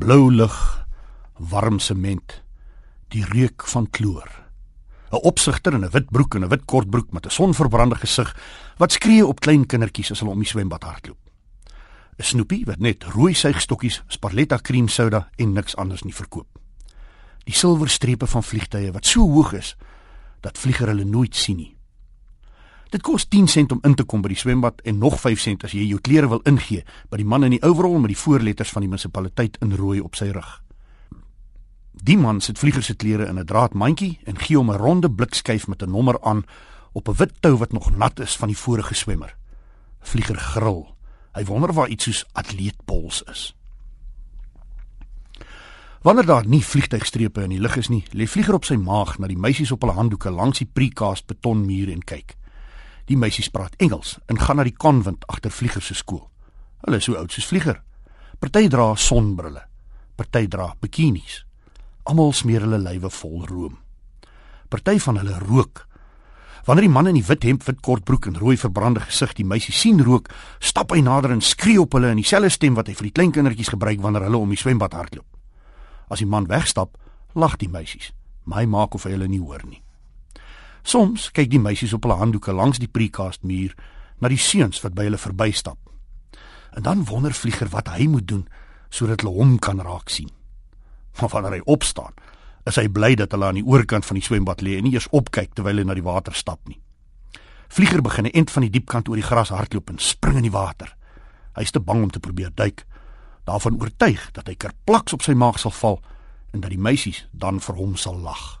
Blou lug, warm sement, die reuk van kloor. 'n Opsigter in 'n wit broek en 'n wit kortbroek met 'n sonverbrande gesig wat skree op klein kindertjies as hulle om die swembad hardloop. 'n Snoepie wat net rooi suigstokkies, Sparletta cream soda en niks anders nie verkoop. Die silwer strepe van vliegtye wat so hoog is dat vlieger hulle nooit sien nie. Dit kos 10 sent om in te kom by die swembad en nog 5 sent as jy jou klere wil ingee by die man in die overall met die voorletters van die munisipaliteit in rooi op sy rug. Die man sit vlieger se klere in 'n draadmandjie en gee hom 'n ronde blikskyf met 'n nommer aan op 'n wit tou wat nog nat is van die vorige swemmer. Vlieger gril. Hy wonder waar iets soos atleetpols is. Wanneer daar nie vliegtuigstrepe in die lug is nie, lê vlieger op sy maag na die meisies op hulle handdoeke langs die precast betonmuur en kyk. Die meisies praat Engels en gaan na die konvent agter vlieger se skool. Hulle is so oud soos vlieger. Party dra sonbrille, party dra bikinis. Almal smeer hulle lywe vol room. Party van hulle rook. Wanneer die man in die wit hemp, wit kortbroek en rooi verbrande gesig die meisie sien rook, stap hy nader en skree op hulle in dieselfde stem wat hy vir die klein kindertjies gebruik wanneer hulle om die swembad hardloop. As die man wegstap, lag die meisies, maar hy maak of hy hulle nie hoor nie. Soms kyk die meisies op hulle handdoeke langs die precast muur na die seuns wat by hulle verbystap. En dan wonder vlieger wat hy moet doen sodat hulle hom kan raak sien. Maar wanneer hy opstaan, is hy bly dat hulle aan die oorkant van die swembad lê en nie eers opkyk terwyl hy na die water stap nie. Vlieger begin 'n end van die diep kant oor die gras hardloop en spring in die water. Hy is te bang om te probeer duik, daarvan oortuig dat hy kerplaks op sy maag sal val en dat die meisies dan vir hom sal lag.